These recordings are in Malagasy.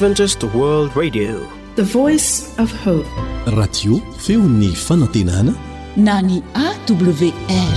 Adventist World Radio, the voice of hope. Radio feony fanantenana na ny AWR.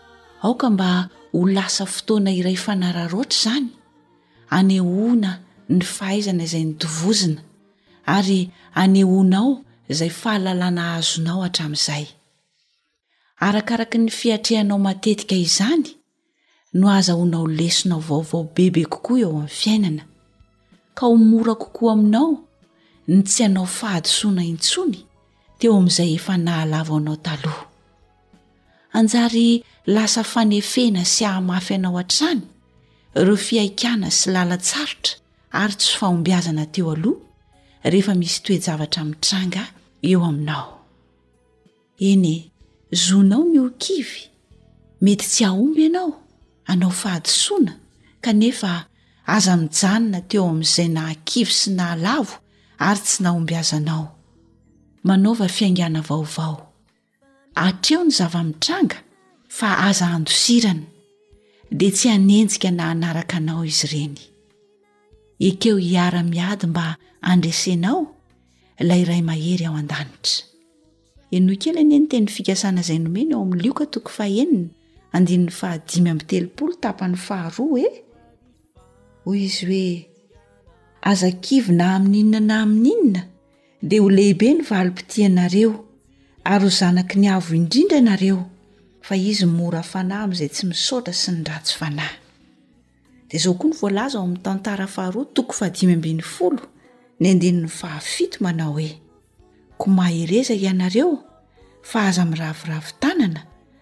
Aoka mba ho lasa fotoana iray fanararaotra izany hanehoana ny fahaizana izay notovozina ary hanehoanao izay fahalalana azonao hatramin'izay. Arakaraky ny fiatrehanao matetika izany no hahazahoanao lesona vaovao bebe kokoa eo amin'ny fiainana, ka ho mora kokoa aminao ny tsy hanao fahadisoana intsony teo amin'izay efa nahalavo anao taloha. Hanjary lasa fanefena sy hahamafy anao hatrany ireo fihaikana sy lalan-tsarotra ary tsy fahombiazana teo aloha rehefa misy toe-javatra mitranga eo aminao. Eny e, zonao ny ho kivy, mety tsy hahomby ianao hanao fahadisoana kanefa aza mijanona teo amin'izay nahakivy sy nahalavo ary tsy nahombiazanao. Manaova fiaingàna vaovao. atreho ny zava-mitranga fa aza handosirana dia tsy hanenjika na hanaraka anao izy ireny ekeo hiara-miady mba handresenao ilay iray mahery ao an-danitra enoa kely anie ny teny fikasana izay nomeny ao amin'ny lioka toko fahenina andin'ny fahadimy amby telopolo tapany faharoa e hoy izy hoe aza kivina amin'inona na amin'inona dia ho lehibe ny valim-pitia anareo ary ho zanaky ny avo indrindra ianareo fa izy mora fanahy amin'izay tsy misaotra sy ny ratsy fanahy dia izao koa ny voalaza ao amin'ny tantara faharoa toko fahadimy ambin'ny folo ny andininy fahafito manao hoe ko mahereza ianareo fa aza miraviravy tanana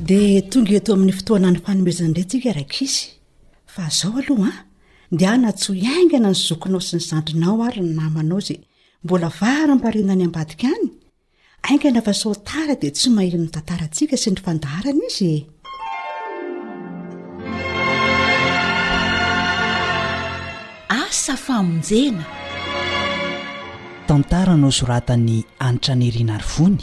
Dia tonga eto amin'ny fotoanan'ny fanomezan-dre tsika ry ankizy. Fa izao aloha an, ndeha natsoa hiaingana ny zokinao sy ny zandrinao ary ny namanao izay mbola varimbariana any ambadika any. Aingana fa sao tara dia tsy maheno ny tantarantsika sy ny fandaharana izy e. Asa famonjena. Tantara nosoratan'i Anitra Nirina Arivony.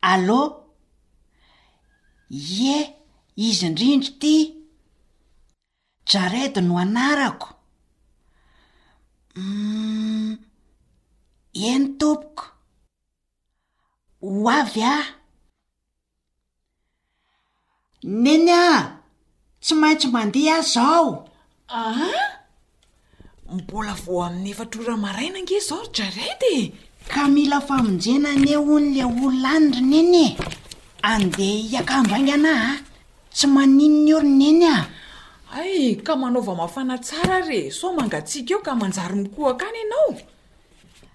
Allô? Ie, izy indrindra ity. Jared no anarako. Umm, eny tompoko. Ho avy aho. Neny a! Tsy maintsy mandeha aho izao! Aa! Mbola vao amin'ny efatra ora maraina ange izao ry Jared e! Ka mila famonjena anie hono ilay olona any ry Neny e! Andeha hiakanjo haingana aho a! Tsy maninona io ry Neny a! Hay ka manaova mafana tsara ary e! Sao mangatsiaka eo ka manjary mikohaka any ianao?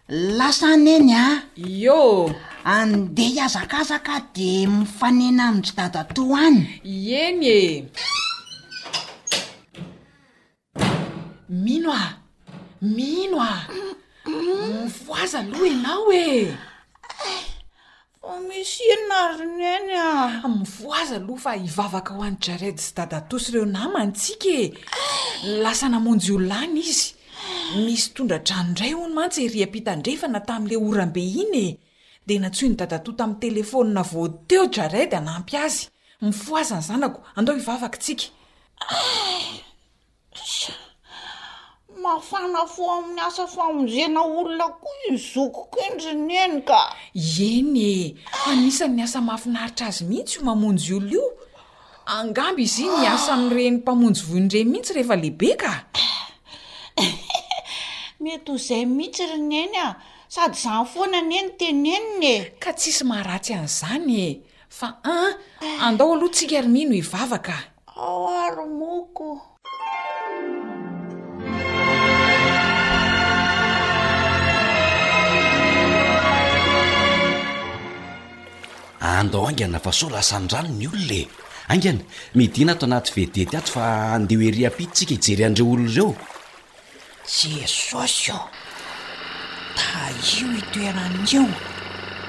Lasa any eny a! Ioo! Andeha hiazakazaka de mifanena amin-dry dadatoa any! Ieny e! Mino a! Mino a! Mifohaza aloha ianao e! Fa misy inona ary Neny ah? Mivoaza aloha fa hivavaka ho an'i Jared sy Dadatoa sy ireo namany tsika e! Lasa namonjy olona any izy. Misy tondra-drano indray hono mantsy ery am-pitandrefana tamin'ilay oram-be iny e! Dia nantsoin'i Dadatoa tamin'ny telefaonina vao teo Jared hanampy azy. Mifohaza ny zanako, andao hivavaka tsika. Tsia, mafana fo amin'ny asa famonjena olona koa io zokiko io ndry neny ka! Eny e! Anisan'ny asa mahafinaritra azy mihitsy io mamonjy olona io. Angamba izy iny hiasa amin'ireny mpamonjy voina ireny mihitsy rehefa lehibe ka! Mety ho izay mihitsy ry neny a! Sady izany foana anie no teneniny e! Ka tsisy maharatsy an'izany e! Fa an! Andao aloha tsika ry Mino hivavaka. Ao ary moko. andao aingana fa sao lasandrano ny olona e aingana midina ato anaty vedety ato fa andeho ery ampitsika hijery an'ireo olona ireo Jesosy ô! Tahio io toerana io,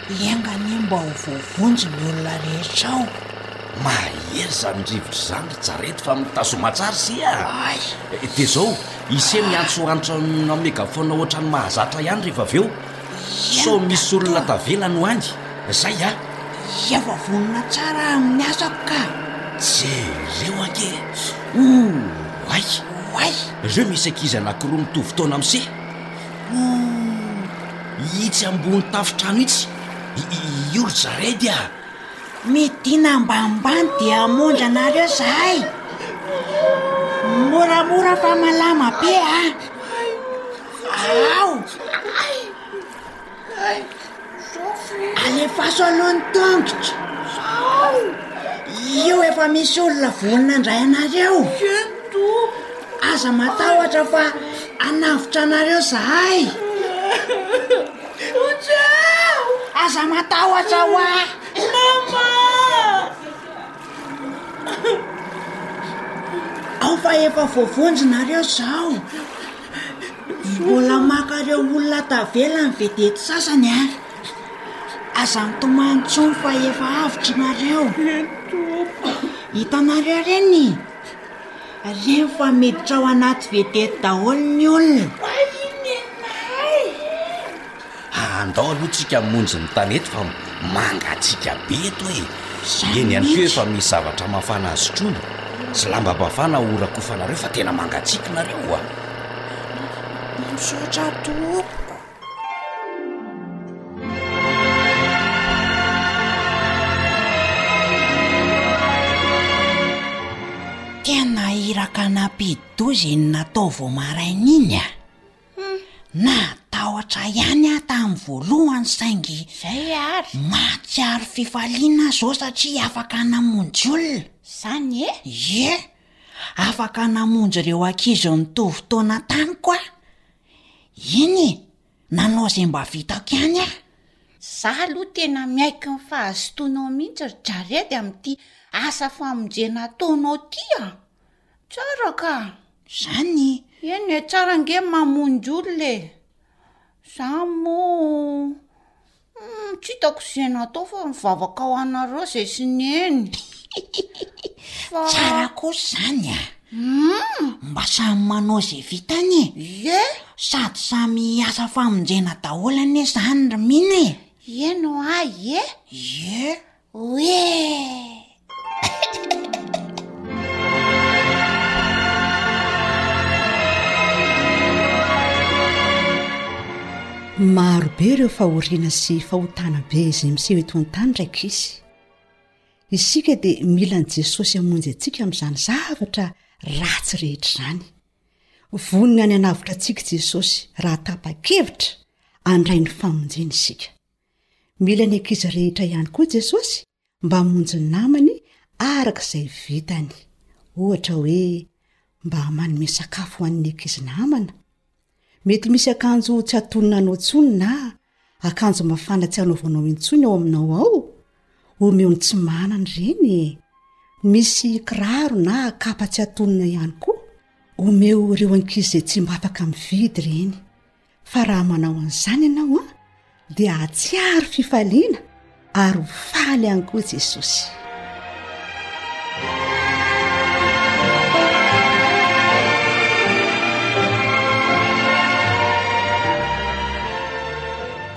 enga anie mba ho voavonjy ny olona rehetra ao. Mahery izany rivotra izany ry Jared fa mitazoma tsara se a! Ay! Dia izao, ise miantso antso aminao megaphone ohatran'ny mahazatra ihany rehefa avy eo. Ia. Sao misy olona tavela no any? Zay a! Ia fa vonona tsara amin'ny asako ka! Jereo ange! Oay! Oay! Ry zeo misy ankizy anankiroa mitovy taona amin'ny se. Ouh! Itsy ambony tafontrano itsy. Io ry Jaredy a! Midina ambanimbany dia hamonjy anareo zahay! Moramora fa malama be a! alefaso aloha ny tongotro io efa misy olona vonona handray anareo aza matahotra fa hanavotra anareo zahay aza matahotra ho ahy ao fa efa voavonjy nareo zao Mbola maka ireo olona tavela ny vedety sasany ary. Aza mitomany intsony fa efa avotra ianareo. Hitanareo ireny? Ireny fa miditra ao anaty vedety daholo ny olona. Andao aloha tsika hamonjy ny tany eto fa mangatsiaka be eto e! Eny ihany koa efa misy zavatra mafana azotroina sy lamba mafana horakofanareo fa tena mangatsiaka nareo a! Misaotra tompoko. Tena iraka nampidi-doza iny natao vao maraina iny a! Humm. Nahatahotra ahy ihany aho tamin'ny voalohany saingy Zay ary. mahatsiaro fifaliana aho izao satria afaka namonjy olona. Zany e. Ie, afaka namonjy ireo ankizy nitovy taona tamiko aho. Eny e, nanao izay mba vitako ihany aho. Za aloha tena miaiky ny fahazotoanao mihitsy ry Jared amin'ity asa famonjena ataonao ty a! Tsara ka! Zany? Eny e, tsara ange mamonjy olona e! Za moa humm tsy hitako ze natao fa mivavaka ho anareo ze sy ny eny fa Tsara kosa zany a! Humm! Mba samy manao ze vitany e! Ie! Sady samy hiasa famonjena daholo anie zany ry Mino e! Eny hoa ie! Ie! Maro be ireo fahoriana sy fahotana be izay miseho eto an-tany ndraiky izy isika dia mila ny jesosy hamonjy antsika amin'izany zavatra ratsy rehetra izany vonona any anavotra antsika jesosy raha tapa-kevitra andray ny famonjena isika Mila ny ankizy rehetra ihany koa Jesosy mba hamonjy ny namany araka izay vitany. Ohatra hoe mba manome sakafo ho an'ny ankizy namana. Mety misy akanjo tsy atonona anao intsony na akanjo mafana tsy anaovanao intsony ao aminao ao? Omeo ny tsy manana ireny e! Misy kiraro na kapa tsy atonona ihany koa? Omeo ireo ankizy izay tsy mba afaka mividy ireny. Fa raha manao an'izany ianao, dia hahatsiaro fifaliana ary ho faly ihany koa Jesosy.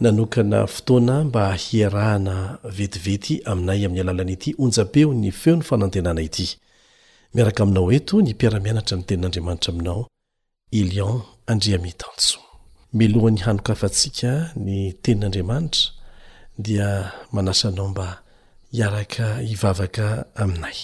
Nanokana fotoana mba hiarahana vetivety aminay amin'ny alalan'ity onjam-peon'ny Feon'ny Fanantenana ity. Miaraka aminao eto ny mpiara-mianatra ny Tenin'Andriamanitra aminao, Elion Andriamitanso. Mialohan'ny hanokafantsika ny Tenin'Andriamanitra dia manasa anao mba hiaraka hivavaka aminay.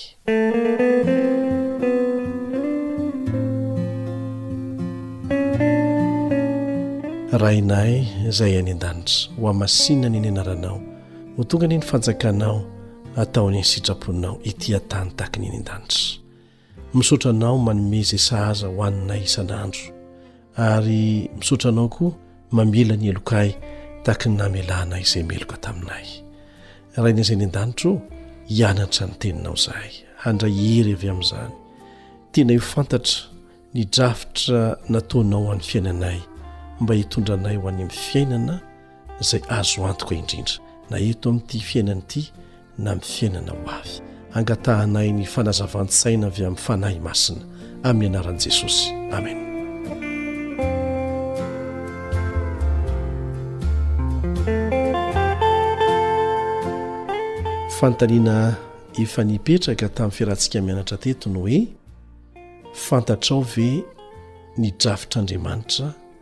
Rainay izay any an-danitra, ho hamasinany ny anaranao, ho tonga ny ny fanjakanao, ataony ny sitraponao ity an-tany takin'ny any an-danitra. Misaotra anao manome izay sahaza ho aninay isan'andro ary misaotra anao koa mamela ny helokahy tahaky ny namelanay izay meloka taminay. Rainay izay any an-danitra ô, hianatra ny teninao izahay, handray hery avy amin'izany. Tena ho fantatra ny drafitra nataonao ho an'ny fiainanay mba hitondra anay ho any amin'ny fiainana izay azo antoka indrindra na eto amin'ity fiainana ity na amin'ny fiainana ho avy. Angatahanay ny fanazavan-tsaina avy amin'ny Fanahy Masina. Amin'ny anaran'i Jesosy. Amen. Fanontaniana efa nipetraka tamin'ny fiarahantsika mianatra teto no hoe fantatrao ve ny drafitr'Andriamanitra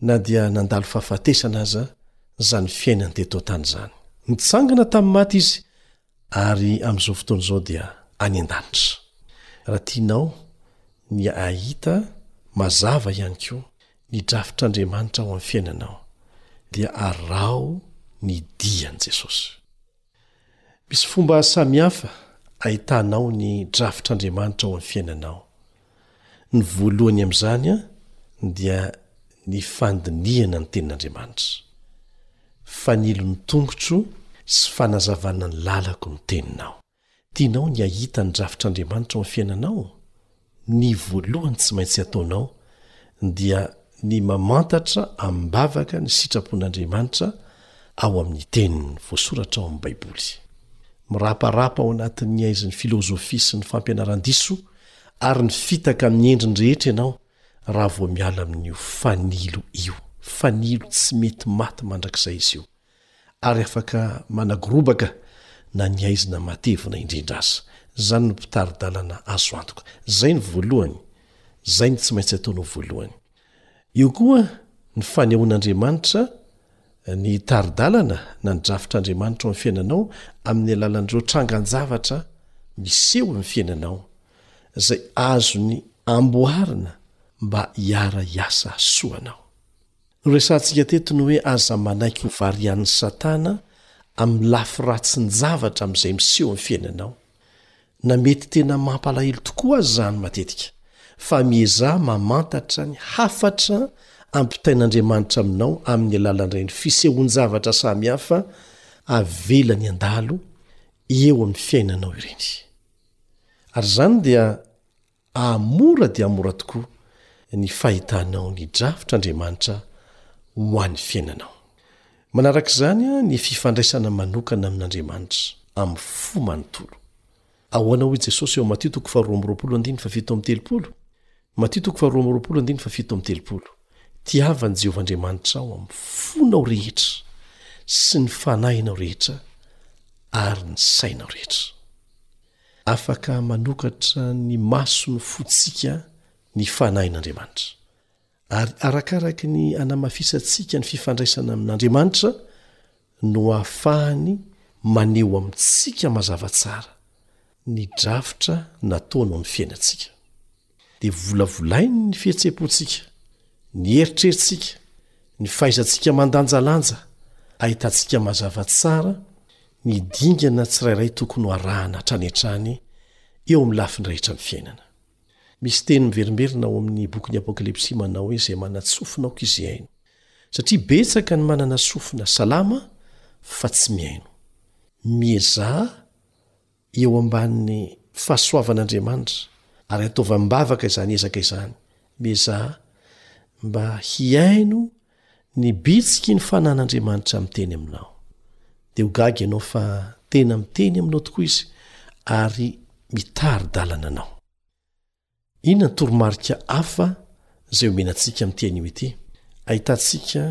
Na dia nandalo fahafatesana aza izany fiainany teto an-tany izany. Nitsangana tamin'ny maty izy ary amin'izao fotoana izao dia any an-danitra. Raha tianao ny hahita mazava ihany koa ny drafitr'Andriamanitra ho an'ny fiainanao dia araho ny dian'i Jesosy. Misy fomba samihafa ahitanao ny drafitr'Andriamanitra ao amin'ny fiainanao. Ny voalohany amin'izany dia ny fandinihana ny Tenin'Andriamanitra. Fanilo ny tongotro sy fanazavana ny lalako ny Teninao. Tianao ny hahita ny drafitr'Andriamanitra ao amin'ny fiainanao? Ny voalohany tsy maintsy hataonao dia ny mamantatra amim-bavaka ny sitrapon'Andriamanitra ao amin'ny Teniny, voasoratra ao amin'ny Baiboly. Miraparapa ao anatin'ny haizin'ny filôzôfia sy ny fampianaran-diso ary ny fitaka amin'ny endriny rehetra ianao raha vao miala amin'io fanilo io. Fanilo tsy mety maty mandrakizay izy io. ary afaka managorobaka na ny haizina matevina indrindra aza. Zany no mpitari-dalana azo antoka. Zay ny voalohany. Zay ny tsy maintsy ataony ho voalohany. Eo koa ny fanehoan'Andriamanitra ny tari-dalana na ny drafitr'Andriamanitra eo amin'ny fiainanao amin'ny alalan'ireo trangan-javatra miseho amin'ny fiainanao zay azony amboarina mba hiara-hiasa soa anao. Noresahantsika teto ny hoe aza manaiky ho varian'i Satana amin'ny lafy ratsin-javatra amin'izay miseho amin'ny fiainanao. Na mety tena mampalahelo tokoa aza izany matetika, fa miezaha mamantatra ny hafatra ampitain'Andriamanitra aminao amin'ny alalan'ireny fisehoan-javatra samihafa avelany handalo eo amin'ny fiainanao ireny. Ary izany dia Ah mora dia mora tokoa ny fahitanao ny drafitr'Andriamanitra ho an'ny fiainanao. Manaraka izany ny fifandraisana manokana amin'Andriamanitra, amin'ny fo manontolo. Ahoana hoy Jesosy ao Matio toko faharoa amby roapolo andininy fahafito amby telopolo? Matio toko faharoa amby roapolo andininy fahafito amby telopolo, Tiava an'i Jehovah Andriamanitrao amin'ny fonao rehetra sy ny fanahinao rehetra ary ny sainao rehetra. Afaka manokatra ny mason'ny fontsika ny Fanahin'Andriamanitra. Ary arakaraky ny anamafisantsika ny fifandraisana amin'Andriamanitra no ahafahany maneho amintsika mazava tsara ny drafitra nataony ho amin'ny fiainantsika. dia volavolainy ny fihetseham-pontsika, ny eritreritsika, ny fahaizantsika mandanjalanja, ahitantsika mazava tsara ny dingana tsirairay tokony ho arahana hatrany hatrany eo amin'ny lafiny rehetra ny fiainana. Misy teny miverimberina ao amin'ny bokin'ny Apokalypsy manao hoe izay manatsofina aoka izy hihaino, satria betsaka ny manana sofina salama fa tsy mihaino. Miezaha eo ambanin'ny fahasoavan'Andriamanitra, ary ataovy am-bavaka izany ezaka izany. Miezaha mba hihaino ny bitsiky ny fanan'Andriamanitra miteny aminao. Dia ho gaga ianao fa tena miteny aminao tokoa izy, ary mitari-dalana anao. Inona ny toromarika hafa izay omena antsika amin'ity anio ity, hahitantsika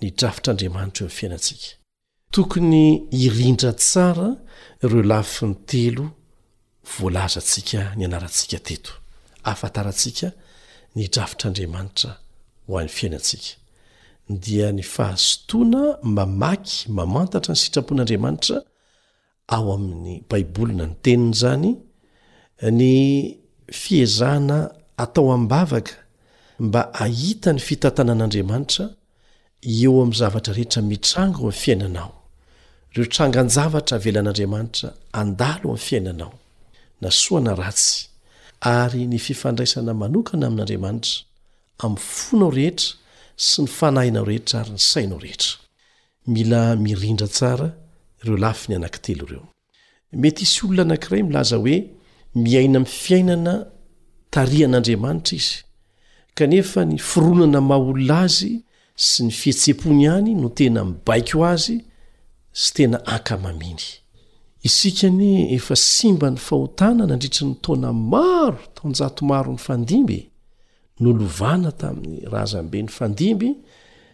ny drafitr'Andriamanitra eo amin'ny fiainantsika? Tokony hirindra tsara ireo lafiny telo voalazantsika nianarantsika teto, ahafantarantsika ny drafitr'Andriamanitra ho an'ny fiainantsika. Dia ny fahazotoana mamaky mamantatra ny sitrapon'Andriamanitra ao amin'ny Baiboly na ny teniny izany, ny fiezahana atao am-bavaka mba hahita ny fitantanan'Andriamanitra eo amin'ny zavatra rehetra mitranga ao amin'ny fiainanao, ireo trangan-javatra avelan'Andriamanitra handalo amin'ny fiainanao, na soa na ratsy, ary ny fifandraisana manokana amin'Andriamanitra, amin'ny fonao rehetra sy ny fanahinao rehetra ary ny sainao rehetra. Mila mirindra tsara ireo lafiny anankitelo ireo. Mety hisy olona anankiray milaza hoe miaina amin'ny fiainana tarihan'Andriamanitra izy, kanefa ny fironana maha olona azy sy ny fihetseham-pony ihany no tena mibaiko azy sy tena ankamamiany. Isika anie efa simba ny fahotana nandritry ny taona maro taonjato maro nifandimby, nolovana tamin'ny razambe nifandimby,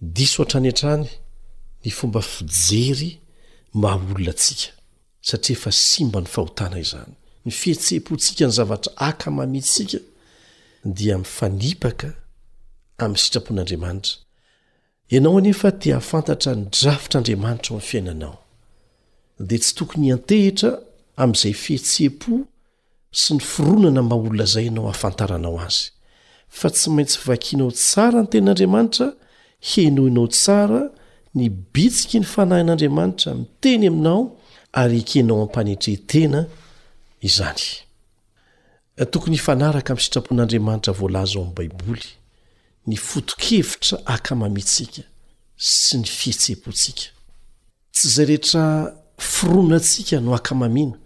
Diso hatrany hatrany ny fomba fijery maha olona antsika, satria efa simba ny fahotana izany. Ny fihetseham-pontsika ny zavatra akamamintsika dia mifanipaka amin'ny sitrapon'Andriamanitra. Ianao anefa te hahafantatra ny drafitr'Andriamanitra eo amin'ny fiainanao, dia tsy tokony hiantehitra amin'izay fihetseham-po sy ny fironana mba ho lazainao hahafantaranao azy fa tsy maintsy vakinao tsara ny tenin'andriamanitra henoinao tsara ny bitsiky ny fanahin'andriamanitra miteny aminao ary ekenao am-panetrehitena izany tokony hifanaraka amin'ny sitrapon'andriamanitra voalaza ao amin'ny baiboly ny fotokevitra akamamitsika sy ny fihetsem-potsika Tsy izay rehetra foronantsika no akamamiana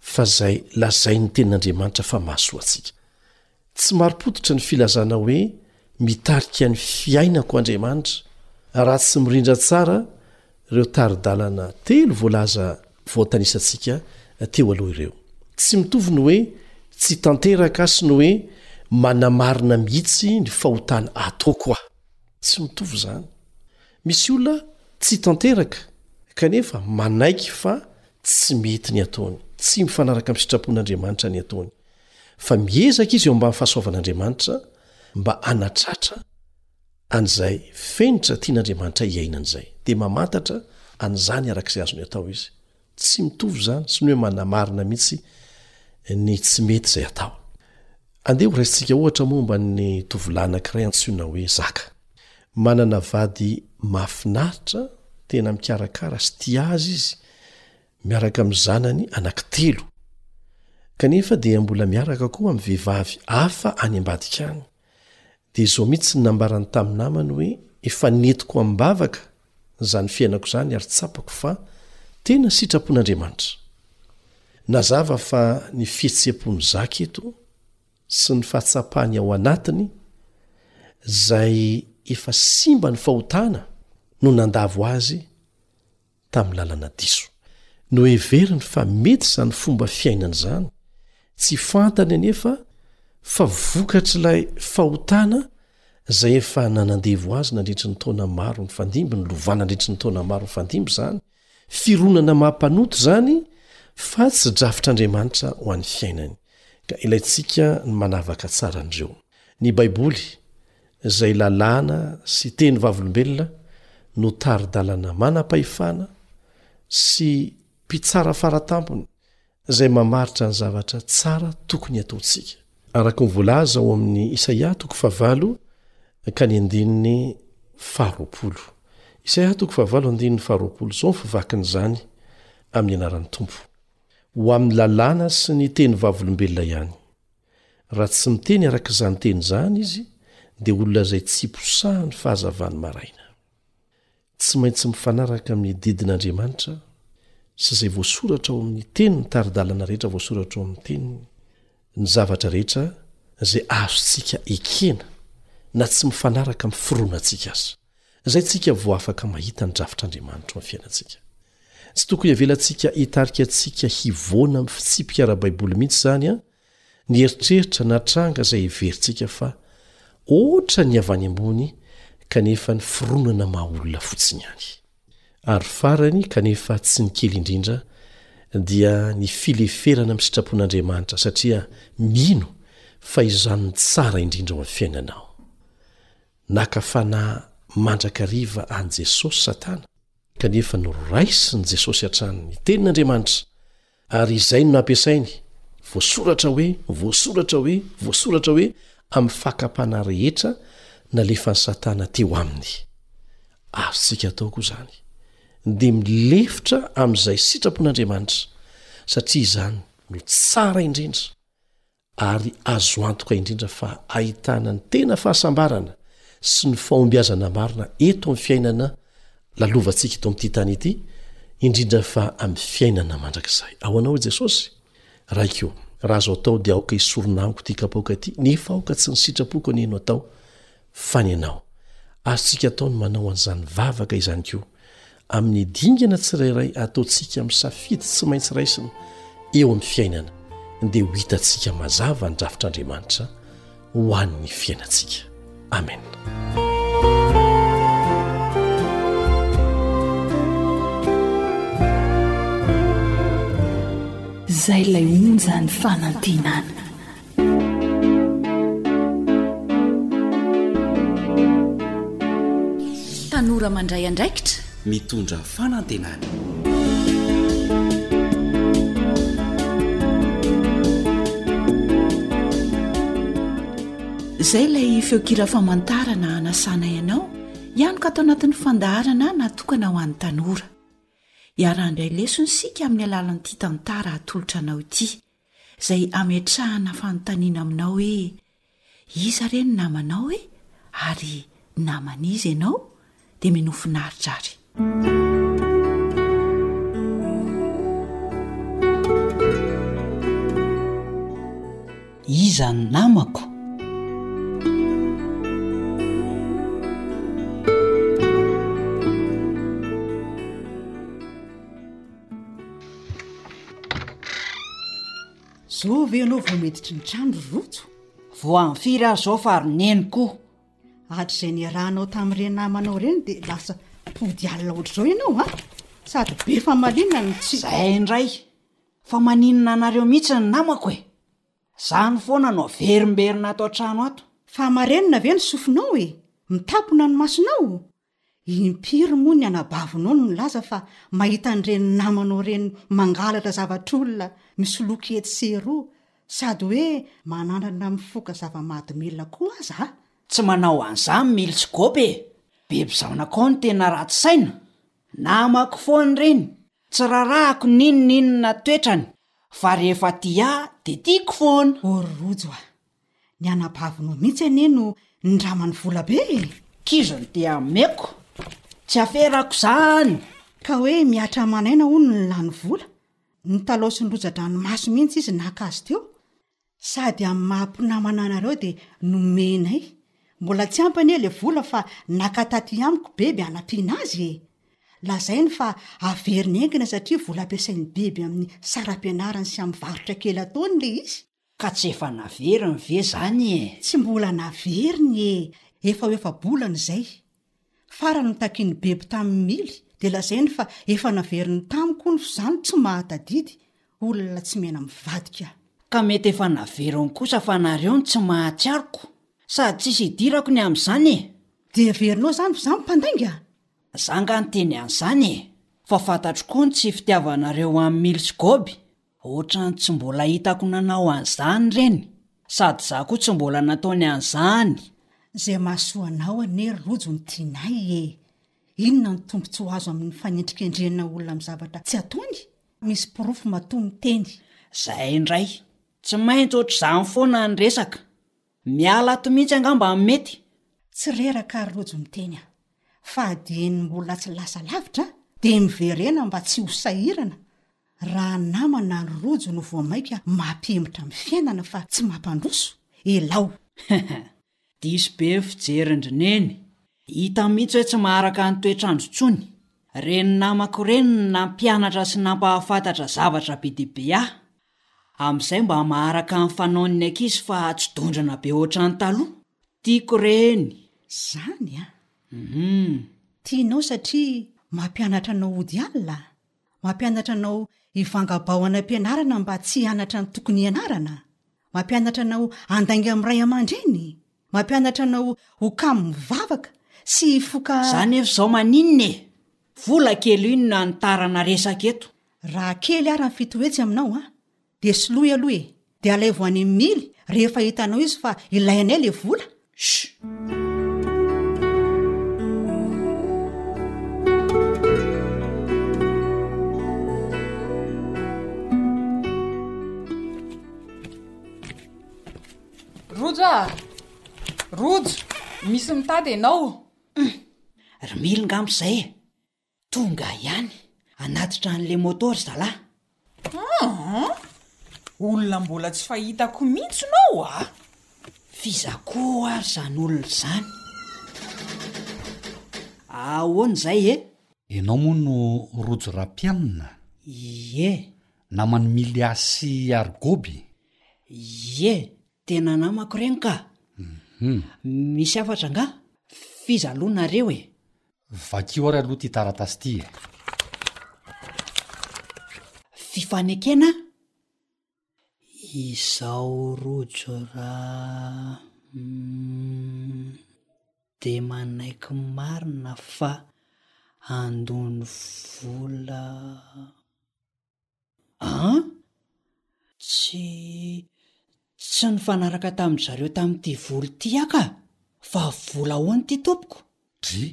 fa izay lazain'ny tenin'Andriamanitra fa mahasoa antsika. Tsy marim-pototra ny filazana hoe mitarika ny fiainako Andriamanitra raha tsy mirindra tsara ireo tari-dalana telo voalaza voatanisantsika teo aloha ireo. Tsy mitovy ny hoe tsy tanteraka sy ny hoe manamarina mihitsy ny fahotana ataoko aho. Tsy mitovy izany. Misy olona tsy tanteraka kanefa manaiky fa tsy mety ny ataony, tsy mifanaraka amin'ny sitrapon'Andriamanitra ny ataony. Fa miezaka izy eo ambany fahasoavan'Andriamanitra mba hanatratra an'izay fenitra tian'Andriamanitra hiainany izay. Dia mamantatra an'izany araka izay azony atao izy. Tsy mitovy izany sy ny hoe manamarina mihitsy ny tsy mety izay atao. Andeha ho raisintsika ohatra momba ny tovolahy anankiray antsoina hoe Zaka. Manana vady mahafinaritra, tena mikarakara sy tia azy izy, miaraka amin'ny zanany anankitelo, kanefa dia mbola miaraka koa amin'ny vehivavy hafa any ambadika any. Dia izao mihitsy ny nambarany tamin'ny namany hoe efa nentiko am-bavaka izany fiainako izany ary tsapako fa tena sitrapon'Andriamanitra. Nazava fa ny fihetseham-pon'i Zaka eto sy ny fahatsapany ao anatiny izay efa simba ny fahotana no nandavo azy tamin'ny lalana diso. Noheveriny fa mety izany fomba fiainany izany, tsy fantany anefa fa vokatr'ilay fahotana izay efa nanandevo azy nandritry ny taona maro nifandimby, nilovana nandritry ny taona maro nifandimby izany fironana maha-mpanota izany fa tsy drafitr'Andriamanitra ho an'ny fiainany. Ka ilaintsika ny manavaka tsara an'ireo. Ny Baiboly izay lalàna sy teny vavolombelona no tari-dalana manam-pahefana sy mpitsara faratampony izay mamaritra ny zavatra tsara tokony hataontsika. Araka ny voalaza ao amin'ny Isaia toko fahavalo ka ny andininy faharoapolo. Isaia toko fahavalo andininy faharoapolo izao ny fivakin'izany, Amin'ny anaran'ny Tompo. Ho amin'ny lalàna sy ny teny vavolombelona ihany. Raha tsy miteny araka izany teny izany izy dia olona izay tsy posahan'ny fahazavan'ny maraina. Tsy maintsy mifanaraka amin'ny didin'Andriamanitra sy izay voasoratra ao amin'ny teny ny tari-dalana rehetra voasoratra ao amin'ny teniny, ny zavatra rehetra izay azontsika ekena na tsy mifanaraka amin'ny fironantsika aza. Izay tsika vao afaka mahita ny drafitr'Andriamanitro amin'ny fiainantsika. Tsy tokony avelantsika hitarika antsika hivoana amin'ny fitsipika ara-baiboly mihitsy izany an, ny eritreritra na tranga izay heverintsika fa hoatra ny avy any ambony kanefa ny fironana maha olona fotsiny ihany. Ary farany kanefa tsy ny kely indrindra dia ny fileferana amin'ny sitrapon'Andriamanitra satria mino fa izany ny tsara indrindra ao amin'ny fiainanao. Naka fanahy mandrakariva an'i Jesosy Satana, kanefa noraisin'i Jesosy hatrany ny Tenin'Andriamanitra, ary izay no nampiasainy, Voasoratra hoe, voasoratra hoe, voasoratra hoe, amin'ny fakam-panahy rehetra nalefan'i Satana teo Aminy. Azontsika atao koa izany, dia milefitra amin'izay sitrapon'Andriamanitra, satria izany no tsara indrindra, ary azo antoka indrindra fa ahitana ny tena fahasambarana sy ny fahombiazana marina eto amin'ny fiainana lalovantsika eto amin'ity tany ity indrindra fa amin'ny fiainana mandrakizay ao anao i jesosy raiko raha azo atao dia aoka hisoronaniko ity kapoaka ity nefa aoka tsy ny sitrapoko anie no atao Fa ny anao. Azontsika atao ny manao an'izany vavaka izany koa amin'ny dingana tsirairay ataontsika amin'ny safidy tsy maintsy raisina eo amin'ny fiainana, dia ho hitantsika mazava ny drafitr'Andriamanitra ho an'ny fiainantsika. Amena. izay ilay onjan'ny fanantenana. Tanora mandray andraikitra, mitondra fanantenana. Izay ilay feonkira famantarana hanasana ianao hianoka ato anatin'ny fandaharana natokana ho an'ny tanora. Hiara-handray lesona isika amin'ny alalan'ity tantara atolotra anao ity. izay ametrahana fanontaniana aminao hoe, Iza re ny namanao e? ary Naman'iza ianao? dia minoa finaritra ary. Iza ny namako? Zao ve ianao vao miditra ny trano ry Rojo? Vao amin'ny firy aho izao fa ry neny koa. Hatrizay niarahanao tamin'ireny namanao ireny dia lasa mpody alina ohatr'izao ianao an! Sady be famaliana no tsy... Izay indray, fa maninona anareo mihitsy ny namako e! Izany foana no averimberina ato an-trano ato. Fa marenina ve ny sofinao e? Mitapona ny masonao? Impiry moa ny anabavinao no milaza fa mahita an'ireny namanao ireny mangalatra zavatr'olona misoloky etsy sy eroa sady hoe manandrana mifoka zava-mahadomelina koa aza a! Tsy manao an'izany mily sy gop e! Biby zanakao no tena ratsy saina! Namako foana ireny, tsy rarahako n'inon'inona toetrany fa rehefa tia ahy dia tiako foana! O Rojo a! Ny anabavinao mihitsy anie no nindramany vola be e! Kizony dia ameko, tsy aferako izany! Ka hoe mihatra aman'aina hono ny lany vola, nitalaosin'ny loja-dranomaso mihitsy izy naka azy teo. Sady amin'ny maha mpinamana anareo dia nomenay. Mbola tsy ampy anie ilay vola fa naka taty amiko beby hanampiana azy e! Lazainy fa averiny engina satria vola ampiasain'i beby amin'ny saram-pianarany sy amin'ny varotra kely ataony ilay izy. Ka tsy efa naveriny ve izany e? Tsy mbola naveriny e! Efa ho efa-bolana izay. Farany nitakian'i Bebo tamin'i Mily dia lazainy fa efa naveriny tamiko hono fa izany tsy mahatadidy, olona tsy mena mivadika aho. Ka mety efa naveriny kosa fa nareo no tsy mahatsiaroko. Sady tsisy hidirako ny amin'izany e! Dia averinao izany fa izany mpandainga? Za angaha niteny an'izany e! Fa fantatro koa ny tsy fitiavanareo an'i Mily sy Goby. Otrany tsy mbola hitako nanao an'izany reny, sady za koa tsy mbola nataony an'izany. Zay mahasoa anao anie ry Rojo no tianay e! Inona ny tombotsoa azo amin'ny fanendrikendrehana olona amin'ny zavatra tsy ataony? Misy porofo matoa miteny. Zay indray, tsy maintsy ohatr'izany foana ny resaka. Miala ato mihitsy angamba no mety. Tsy reraka ry Rojo miteny a! Fa dieny mbola tsy lasa lavitra dia miverena mba tsy ho sahirana Raha namana ry rojo no vao maika mapihemotra amin'ny fiainana fa tsy mampandroso, elao. Diso be ny fijerin-dry neny. Hita mihitsy hoe tsy maharaka ny toetr'andro intsony. Reny namako ireny no nampianatra sy nampahafantatra zavatra be dia be ahy. Amin'izay mba maharaka ny fanaony ny ankizy fa tsy dondrona be ohatran'ny taloha. Tiako ireny. Zany an! Hum. Tianao satria mampianatra anao hody alina? Mampianatra anao hivangabao any am-pianarana mba tsy hianatra ny tokony hianarana? Mampianatra anao handainga amin'ny ray aman-dreny? Mampianatra anao ho kamo mivavaka sy hifoka? Za nefa zao maninona e! Vola kely io no nanitarana resaka eto. Raha kely ara ny fito hetsy aminao an! Dia soloy aloha e! Dia alaivo any amin'ny mily rehefa hitanao izy fa ilainay ilay vola! Shh! Rojo a! Rojo! Misy mitady ianao! Ry mily ngamba izay e! Tonga ihany hanatitra an'le moto ry zalah. Aa! Olona mbola tsy fahitako mihitsy nao a! F'iza koa ary izany olona izany? Ahoana izay e? Ianao moa no Rojo Rapianina? Ie. Naman'i Milia sy Ary Goby? Ie, tena namako ireny ka! Misy hafatra angaha? F'iza aloha nareo e? Vakio ary aloha ity taratasy ity e! Fifanekena izao rojo ra umm de manaiky marina fa handony vola. An? Tsy, tsy nifanaraka tamin-dry zareo tamin'ity vola ity aho ka! Fa vola ahoana ity tompoko? Dry,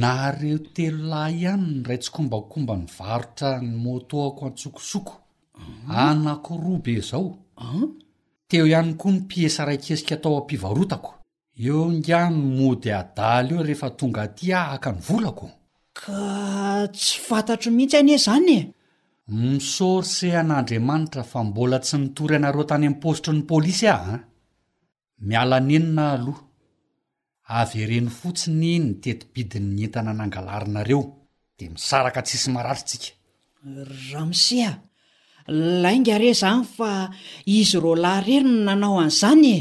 nareo telo lahy ihany no iray tsikombakomba nivarotra ny moto-ako an-tsokosoko, anankiroa be izao. An? Teo ihany koa ny piesy iray kesika tao am-pivarotako. Eo ngiahy ny mody adala eo rehefa tonga aty aho haka ny volako? Ka tsy fantatro mihitsy anie izany e! Misaorse an'Andriamanitra fa mbola tsy nitory anareo tany am-paositry ny polisy aho an! Miala nenina aho aloha. Avereno fotsiny ny tetibidin'ny entana nangalarinareo. de misaraka tsisy marary tsika ramose a lainga re zany fa izy ro lahy rery no nanao an'izany e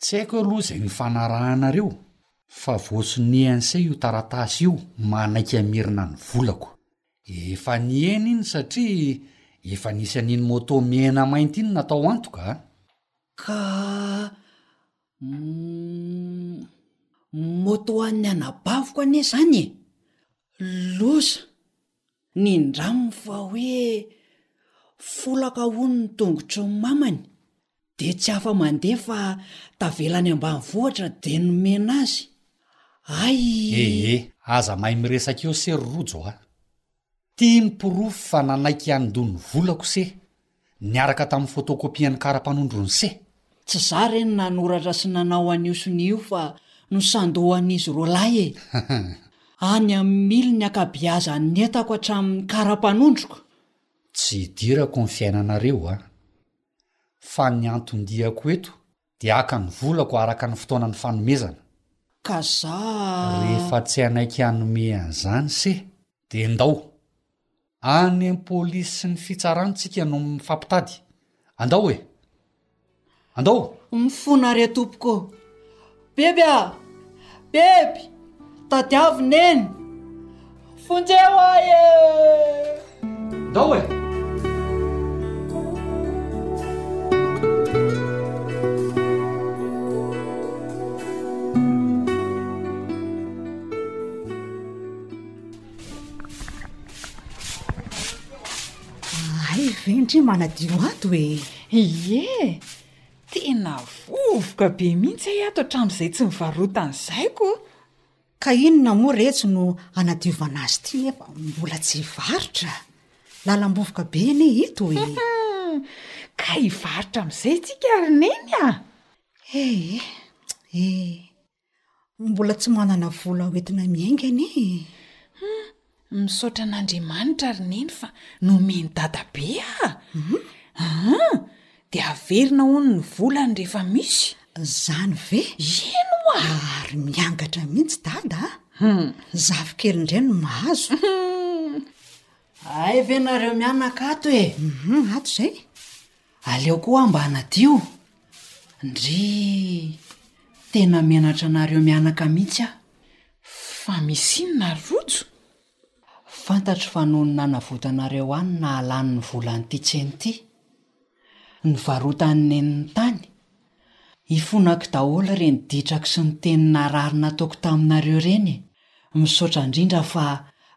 tsy haiko aloha izay nifanarahanareo fa voasonia inc io taratasy io manaiky hamerina ny volako efa nihena iny satria efa nisy an'iny moto mihena mainty iny natao antoka a ka Moto ho an'ny anabaviko anie izany e! Loza! Nindraminy fa hoe folaka hono ny tongotry ny mamany dia tsy afa-mandeha fa tavela any ambanivohitra dia nomena azy. Hay i. Ee, aza mahay miresaka eo se ry Rojo a! Ty ny porofo fa nanaiky handoa ny volako se, niaraka tamin'ny photocopie ny kara-panondrony se. Tsy za re no nanoratra sy nanao an'io sonia io fa no sandohan'izy roa lahy e! Any amin'ny mily ny ankabiazan'ny entako hatramin'ny kara-panondroko! Tsy hidirako ny fiainanareo an! Fa ny anton-diako eto Dia haka ny volako araka ny fotoanan'ny fanomezana. Ka za. Rehefa tsy hanaiky hanome an'izany se. Dia ndao. Any am-polisy sy ny fitsarana tsika no mifampitady. Andao e! Andao! Mifona re tompoko ô! Bebe a! Beby, tadiavo neny, vonjeo ahy eh! Ndao eh! Hay ve ndry manadio ato eh! Ie! Tena vovoka be mihitsy ay ato hatramin'izay tsy nivarotany zay ko. Ka inona moa retsy no anadiovana azy ity nefa mbola tsy hivarotra? Lalam-bovoka be anie ito e! Ka hivarotra amin'izay tsika ry Neny a! Ee ee! Mbola tsy manana vola hoentina miainga anie e. Hum, misaotra an'Andriamanitra ry neny fa nomen'i dadabe aho. Hum? Hum, dia averina hono ny volany rehefa misy. Izany ve? Eny oa! Ary miangatra mihitsy dada a. Hum. Zafikely indray no mahazo. Hum. Hay ve nareo mianaka ato e? Hum, ato izay. Aleo koa mba hanadio, ndrii, tena menatra anareo mianaka mihitsy aho. Fa misy inona ry Rojo? Fantatro fa noho ny nanavotanareo ahy no nahalany ny volan'ity tsena ity. Nivarotan'ny nenin'ny tany. Ifonako daholo ireny ditrako sy ny teny narary nataoko taminareo ireny e. Misaotra indrindra fa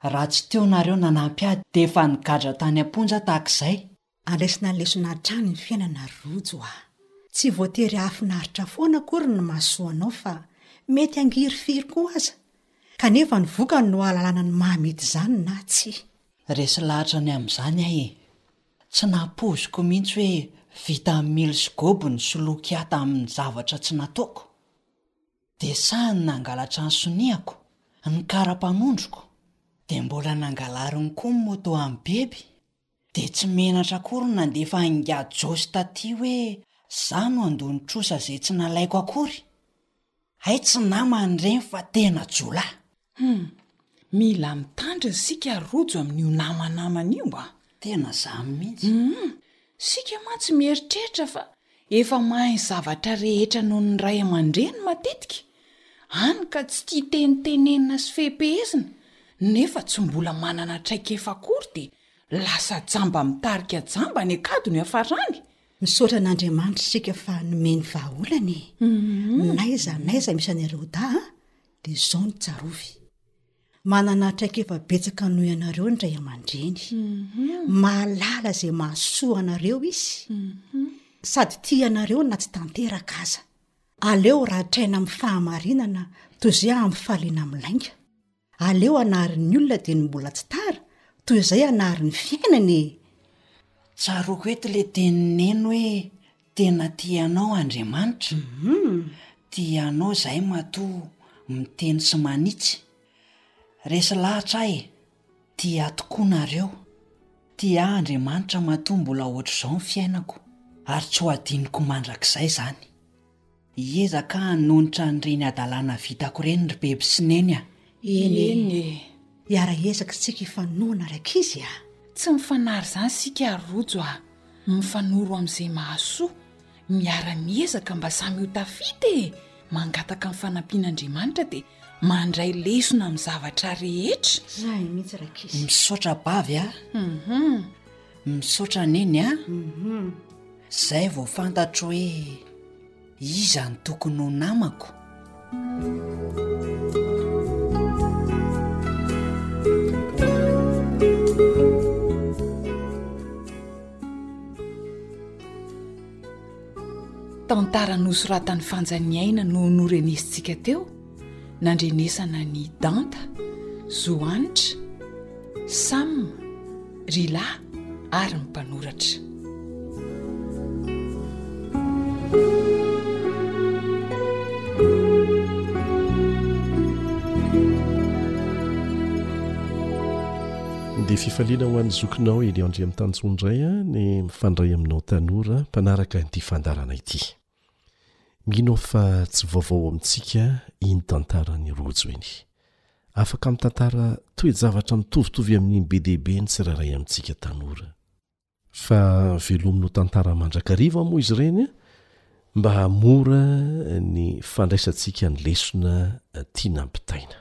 raha tsy teo nareo nanampy ahy dia efa nigadra tany am-ponja tahaka izay. Alaisina lesona hatrany ny fiainana ry Rojo a! Tsy voatery hahafinaritra foana akory ny mahasoanao fa mety hangiry firy koa aza, kanefa ny vokany no hahalalana ny mahamety izany na tsia. Resy lahatra ny amin'izany aho e! Tsy nampoiziko mihitsy hoe vita amin'ny mily sy goby ny soloiko ahy tamin'ny zavatra tsy nataoko. Dia sahy ny nangalatra ny soniako, ny kara-panondroko, dia mbola nangalariny koa ny moto an'i Beby. Dia tsy menatra akory ny nandefa an'ingahy Josy taty hoe za no handoa ny trosa izay tsy nalaiko akory. Hay tsy namany ireny fa tena jiolahy. Hum, mila mitandrina isika ry Rojo amin'io namanamana io a! Tena izany mihitsy. Hum, isika mantsy mieritreritra fa Efa mahay ny zavatra rehetra noho ny ray aman-dreny matetika, hany ka tsy tia teny tenenina sy fehim-pehezina, nefa tsy mbola manana traikefa akory dia lasa jamba mitarika jamba any an-kadiny hafarany. Misaotra an'Andriamanitra isika fa nomeny vahaolana e! N'aiza n'aiza misy an'i Rhoda dia izao no tsarovy. Manana traikefa betsaka noho ianareo ny ray aman-dreny. Mahalala izay mahasoa anareo izy, sady tia anareo na tsy tanteraka aza. Aleo ratraina amin'ny fahamarinana toy izay ampifaliana amin'ny lainga. Aleo anary ny olona dieny mbola tsy tara toy izay anary ny fiainana e! Tsaroako eto ilay dieny Neny hoe. Tena tia anao Andriamanitra, tia anao izahay matoa miteny sy manitsy. Resy lahatra ahy e, tia tokoa nareo. Tia ahy Andriamanitra matoa mbola ohatr'izao ny fiainako ary tsy ho adinoko mandrakizay izany. Hiezaka aho hanonitra an'ireny hadalana vitako ireny ry Bebe sy Neny a! Eny e! Eny e! Hiara-hiezaka isika hifanohana ry ankizy a! Tsy mifanary izany isika ry Rojo a! Mifanoro amin'izay mahasoa, miara-miezaka mba samy ho tafita e! Mangataka ny fanampian'Andriamanitra dia Mandray lesona amin'ny zavatra rehetra. Zahay mihitsy rakisy. Misaotra bavy a. Mhm. Misaotra neny a. Mhm. Zay vao fantatro hoe iza ny tokony ho namako. Tantara nosoratan'i Fanjaniaina no norenesintsika teo, nandrenesana an'i Danta, Zohanitra, Sam, Rila ary ny mpanoratra. Dia fifaliana ho an'ny zokinao Elie Andriamitanjoa indray ny mifandray aminao tanora mpanaraka ity fandaharana ity. Mino aho fa tsy vaovao amintsika iny tantaran'i Rojo iny. Afaka mitantara toe-javatra mitovitovy amin'iny be dia be ny tsirairay amintsika tanora. Fa velomy no tantara mandrakariva moa izy ireny mba hahamora ny fandraisantsika ny lesona tiana ampitaina.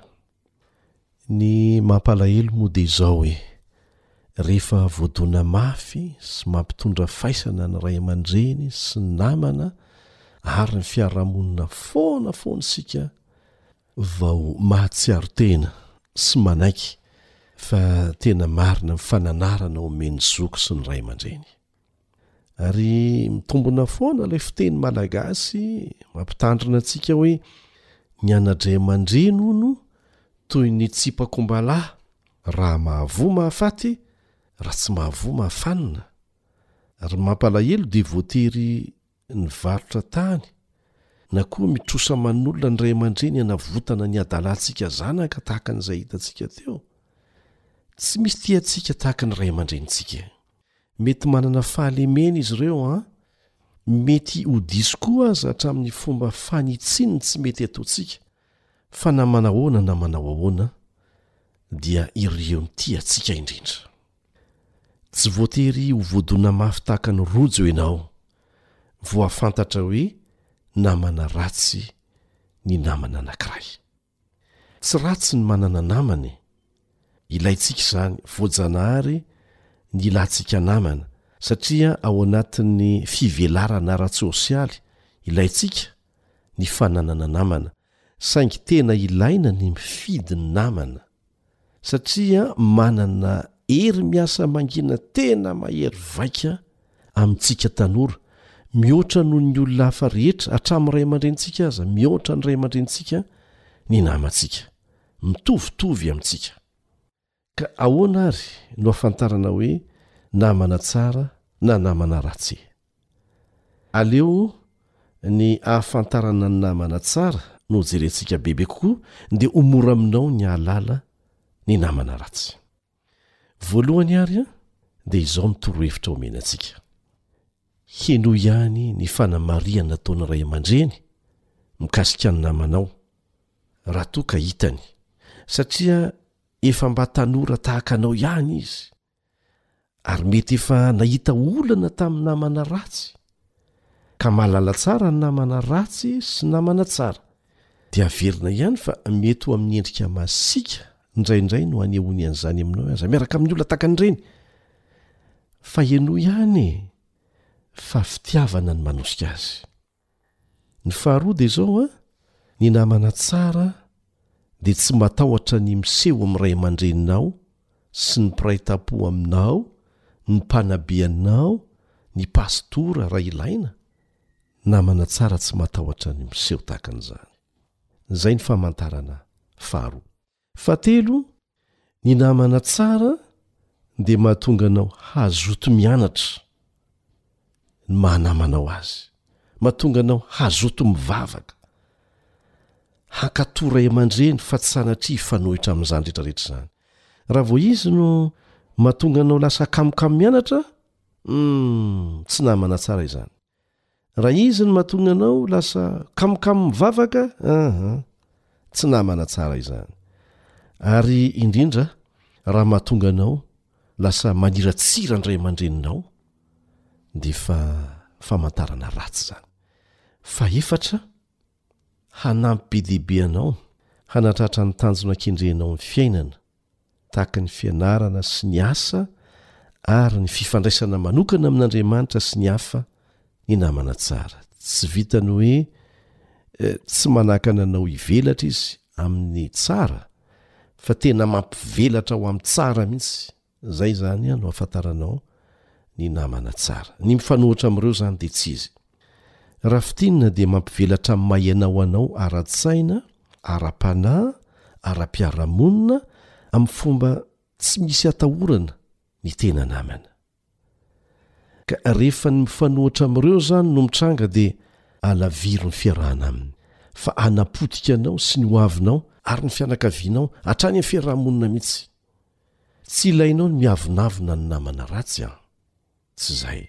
Ny mampalahelo moa dia izao hoe rehefa voadona mafy sy mampitondra faisana ny ray aman-dreny sy ny namana ary ny fiarahamonina foana foana isika vao mahatsiaro tena sy manaiky fa tena marina ny fananarana omen'ny zoky sy ny ray aman-dreny. Ary mitombona foana ilay fiteny malagasy mampitandrina antsika hoe ny anadray aman-dreny hono toy ny tsipakom-balaha raha mahavoa mahafaty raha tsy mahavoa mahafanina. Ary ny mampalahelo dia voatery nivarotra tany na koa mitrosa manolona ny ray aman-dreny hanavotana ny hadalantsika zanaka tahaka an'izay hitantsika teo. Tsy misy tia antsika tahaka ny ray aman-drenintsika e! Mety manana fahalemena izy ireo an! Mety ho diso koa aza hatramin'ny fomba fanitsiany ny tsy mety ataontsika, fa na manao ahoana na manao ahoana dia ireo no tia antsika indrindra. Tsy voatery ho voadona mafy tahaka ny rojo ianao, voafantatra hoe namana ratsy ny namana anankiray. Tsy ratsy ny manana namana e! Ilaintsika izany, voajanahary ny ilantsika namana, satria ao anatin'ny fivelarana ara-tsosialy, ilaintsika ny fananana namana, saingy tena ilaina ny mifidy ny namana. satria manana hery miasa mangina tena mahery vaika amintsika tanora, mihoatra noho ny olona hafa rehetra, hatramin'ny ray aman-drenintsika aza, mihoatra ny ray aman-drenintsika ny namantsika, mitovitovy amintsika. Ka ahoana ary no ahafantarana hoe namana tsara na namana ratsy e? Aleo ny ahafantarana ny namana tsara no jerentsika bebe kokoa dia ho mora aminao ny hahalala ny namana ratsy. Voalohany ary dia izao ny torohevitra omeny antsika, henoy ihany ny fanamarihana ataon'ny ray aman-dreny mikasika ny namanao raha toa ka hitany satria efa mba tanora tahaka anao ihany izy. ary mety efa nahita olana tamin'ny namana ratsy ka mahalala tsara ny namana ratsy sy namana tsara dia averina ihany fa mety ho amin'ny endrika masika indraindray no hanehoany an'izany aminao aza miaraka amin'ny olona taka an'ireny fa henoa ihany fa fitiavana ny manosika azy ny faharoa dia izao an, ny namana tsara dia tsy matahotra ny miseho amin'ny ray aman-dreninao sy ny mpiray tampo aminao, ny mpanabe anao, ny pastora raha ilaina, namana tsara tsy matahotra ny miseho tahaka an'izany. Izay ny famantarana faharoa. Fahatelo, ny namana tsara dia mahatonga anao hazoto mianatra ny maha namanao azy, mahatonga anao hazoto mivavaka, hankatò ray aman-dreny fa tsy sanatria hifanohitra amin'izany rehetra rehetra izany. Raha vao izy no mahatonga anao lasa kamokamo mianatra, humm, tsy namana tsara izany. Raha izy no mahatonga anao lasa kamokamo mivavaka aa tsy namana tsara izany. Ary indrindra raha mahatonga anao lasa maniratsira ny ray aman-dreninao dia efa famantarana ratsy izany. Fahefatra, hanampy be dia be anao hanatratra ny tanjona kendrenao amin'ny fiainana. tahaka ny fianarana sy ny asa ary ny fifandraisana manokana amin'Andriamanitra sy ny hafa ny namana tsara. Tsy vitan'ny hoe tsy manakana anao hivelatra izy amin'ny tsara fa tena mampivelatra ho amin'ny tsara mihitsy. Izay izany no ahafantaranao ny namana tsara. Ny mifanohitra amin'ireo izany dia tsy izy. Raha fintinina dia mampivelatra amin'ny maha ianao anao ara-tsaina, ara-panahy, ara-piarahamonina, amin'ny fomba tsy misy atahorana ny tena namana. Ka rehefa ny mifanohitra amin'ireo izany no mitranga dia alaviro ny fiarahana aminy, fa hanapotika anao sy ny ho avinao ary ny fianakavianao hatrany amin'ny fiarahamonina mihitsy. Tsy ilainao ny miavonavona ny namana ratsy an! Tsy izay.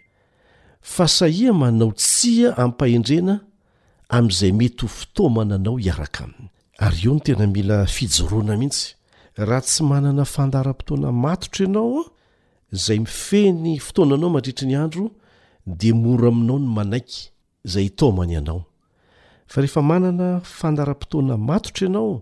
Fa sahia manao tsia am-pahendrena amin'izay mety ho fitaomana anao hiaraka aminy. Ary io no tena mila fijoroana mihitsy. Raha tsy manana fandaharam-potoana matotra ianao izay mifehy ny fotoananao mandritry ny andro dia mora aminao ny manaiky izay hitaomany anao. Fa rehefa manana fandaharam-potoana matotra ianao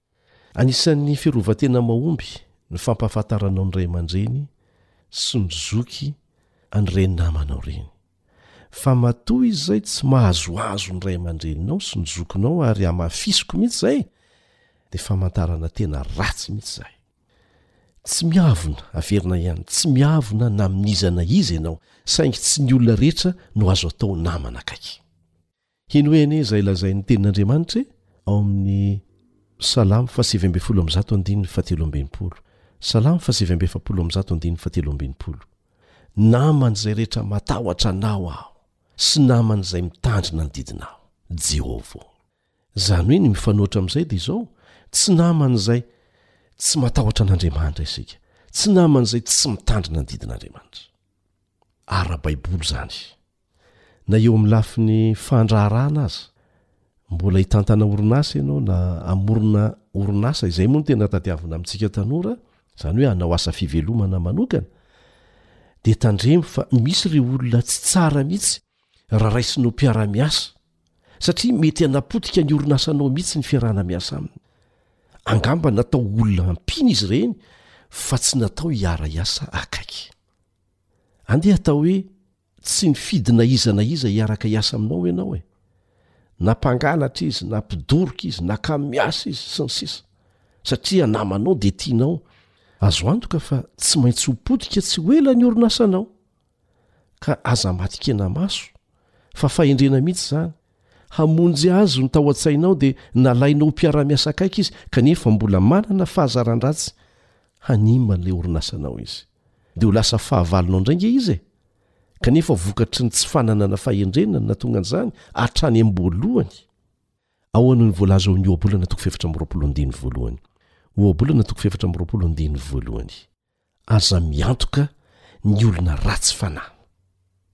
Anisan'ny fiarovan-tena mahomby ny fampahafantaranao ny ray aman-dreny sy ny zoky an'ireny namanao ireny. Fa matoa izy izay tsy mahazoazo ny ray aman-dreninao sy ny zokinao ary hamafisiko mihitsy izay, dia famantarana tena ratsy mihitsy izay. Tsy miavona, averina ihany, tsy miavona na amin'iza na iza ianao, saingy tsy ny olona rehetra no azo atao namana akaiky. Henoy anie izay lazain'ny Tenin'Andriamanitra e, ao amin'ny Salamo fahasivy ambin'ny folo amby zato andininy fahatelo amby enimpolo, Salamo fahasivy amby efapolo amby zato andininy fahatelo amby enimpolo, Naman'izay rehetra matahotra Anao aho, sy naman'izay mitandrina ny didinao, Jehovah ô. Izany hoe ny mifanohitra amin'izay dia izao, Tsy naman'izay tsy matahotra an'Andriamanitra isika, tsy naman'izay tsy mitandrina ny didin'Andriamanitra. Ara-baiboly izany. Na eo amin'ny lafiny fandraharahana aza, mbola hitantana orinasa ianao na hamorona orinasa, izay moa no tena tadiavina amintsika tanora, izany hoe hanao asa fivelomana manokana, dia tandremo fa misy ireo olona tsy tsara mihitsy raha raisinao mpiara-miasa, satria mety hanapotika ny orinasanao mihitsy ny fiarahana miasa aminy. Angamba natao ho olona hampiana izy ireny fa tsy natao hiara-hiasa akaiky. Andeha hatao hoe Tsy mifidy na iza na iza hiaraka hiasa aminao ianao e! Na mpangalatra izy, na mpidoroka izy, na kamo miasa izy, sy ny sisa Satria namanao dia tianao. Azo antoka fa tsy maintsy ho potika tsy ho ela ny orinasanao. Ka aza maty kena maso, fa fahendrena mihitsy izany. Hamonjy azy no tao an-tsainao dia nalainao ho mpiara-miasa akaiky izy kanefa mbola manana fahazaran-dratsy hanimba an'ilay orinasanao izy. dia ho lasa fahavalonao indray nge izy e! kanefa vokatry ny tsy fananana fahendrena no nahatonga an'izany hatrany am-boalohany ao anony voalaza ao ny ohabolana toko fefatra amby roapolo andiny voalohany ohabolana toko fefatra amby roapolo andiny voalohany aza miantoka ny olona ratsy fanahy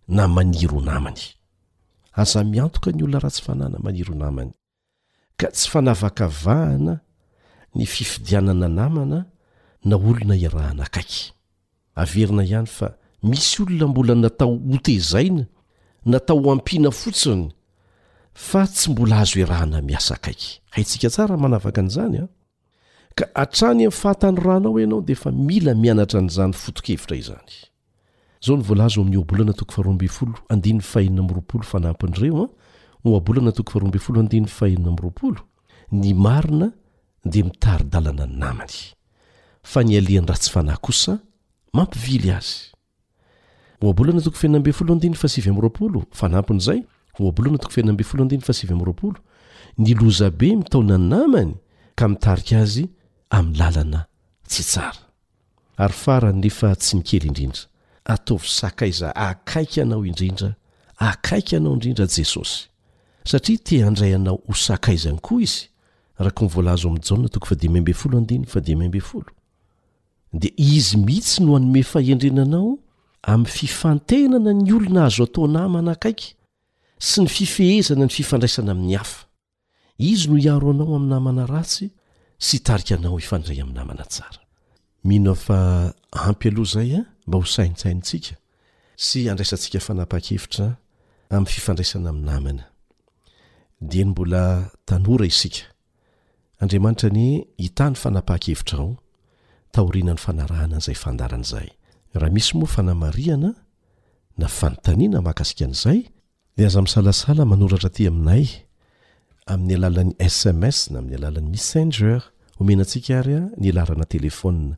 na maniry ho namany aza miantoka ny olona ratsy fanahy na maniry ho namany ka tsy fanavakavahana ny fifidianana namana na olona iarahana akaiky. Averina ihany fa misy olona mbola natao hotezaina, natao ho ampiana fotsiny fa tsy mbola azo iarahana miasa akaiky. Haintsika tsara manavaka an'izany an! Ka hatrany amin'ny fahatanoranao ianao dia efa mila mianatra an'izany foto-kevitra izany. Izao no voalaza ao amin'ny Ohabolana toko faharoa ambin'ny folo andininy fahenina amby roapolo fanampin'ireo an, Ohabolana toko faharoa ambin'ny folo andininy fahenina amby roapolo, Ny marina dia mitari-dalana ny namany, fa ny alian-dratsy fanahy kosa mampivily azy. Ohabolana toko fahena ambin'ny folo andininy fahasivy amby roapolo, fanampin'izay, Ohabolana toko fahena ambin'ny folo andininy fahasivy amby roapolo, Ny lozabe mitaona namany ka mitarika azy amin'ny lalana tsy tsara. Ary farany nefa tsy ny kely indrindra, ataovy sakaiza akaiky anao indrindra, akaiky anao indrindra Jesosy, satria te handray anao ho sakaizany koa Izy, araka ny voalaza ao amin'ny Jaona toko fahadimy ambin'ny folo andininy fahadimy ambin'ny folo. dia Izy mihitsy no hanome fahendrena anao amin'ny fifantenana ny olona azo atao namana akaiky sy ny fifehezana ny fifandraisana amin'ny hafa. Izy no hiaro anao amin'ny namana ratsy sy hitarika anao hifandray amin'ny namana tsara. Mino aho fa ampy aloha izay mba ho saintsainintsika sy handraisantsika fanapahan-kevitra amin'ny fifandraisana amin'ny namana. Dieny mbola tanora isika, Andriamanitra anie hitaha ny fanapahan-kevitrao taorianan'ny fanarahana an'izay fandaharana izay. Raha misy moa fanamarihana na fanontaniana mahakasika an'izay, dia aza misalasala manoratra aty aminay amin'ny alalan'ny sms na amin'ny alalan'ny Messenger, omena antsika ary ny laharana telefaonina,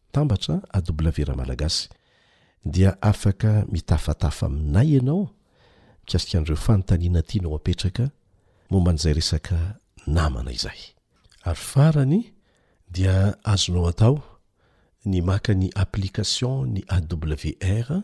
Tambatra AW Ramalagasy. Dia afaka mitafatafa aminay ianao mikasika an'ireo fanontaniana tianao apetraka momba an'izay resaka namana izay. Ary farany dia azonao atao ny maka ny application ny AWR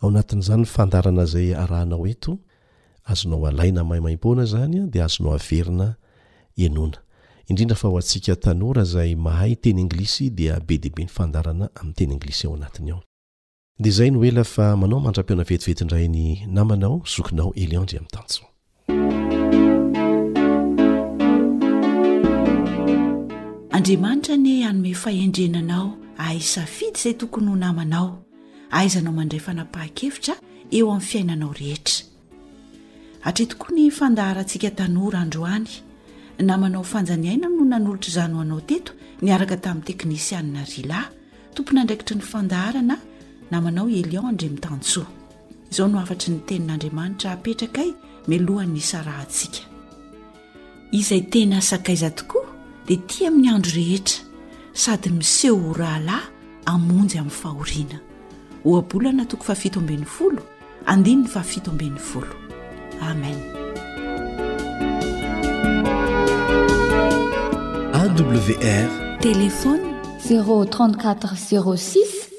Ao anatin'izany fandaharana izay arahanao eto, azonao alaina maimaimpoana izany dia azonao averina henoina. Indrindra fa ho antsika tanora izay mahay teny anglisy dia be dia be ny fandaharana amin'ny teny anglisy ao anatiny ao. Dia izay no ela fa manao mandra-pihaona vetivety indray ny namanao, zokinao Eliandry Amitantsy. andriamanitra anie hanome fahendrena anao ahay safidy izay tokony ho namanao aizanao mandray fanapaha-kevitra eo amin'ny fiainanao rehetra hatri tokoa ny fandaharantsika tanora androany namanao fanjaniaina no nanolotra izany ho anao teto niaraka tamin'ny teknisianina rila tompon'andraikitry ny fandaharana namanao elion andrimitantsoa Izao no hafatry ny tenin'Andriamanitra hapetrakay melohan'ny isarahantsika. Izay tena sakaiza tokoa dia tia amin'ny andro rehetra sady miseho ho rahalahy amonjy amin'ny fahoriana. Ohabolana toko fafito ambin'ny folo, andininy fafito ambin'ny folo. Amen. AWR. Téléphone 034 06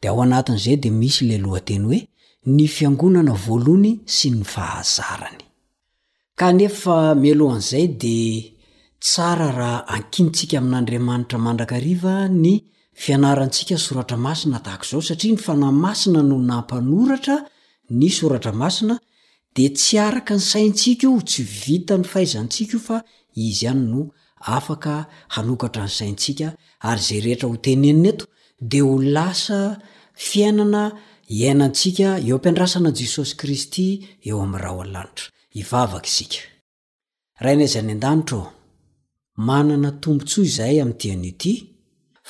Dia ao anatin'izay dia misy ilay lohateny hoe Ny Fiangonana Voalohany sy ny Fahazarany. Ka anefa mialohan'izay dia tsara raha ankinintsika amin'Andriamanitra mandrakariva ny fianarantsika soratra masina tahaka izao satria ny Fanahy Masina no nampanoratra ny soratra masina Dia tsy araka ny saintsika io, tsy vitan'ny fahaizantsika io fa Izy ihany no afaka hanokatra ny saintsika ary izay rehetra ho teneniny eto dia ho lasa fiainana iainantsika eo am-piandrasana an'i Jesosy Kristy eo amin'ny Ra ao an-lanitra. Hivavaka isika. Rainay izay any an-danitra ô, manana tombontsoa izahay amin'ity anio ity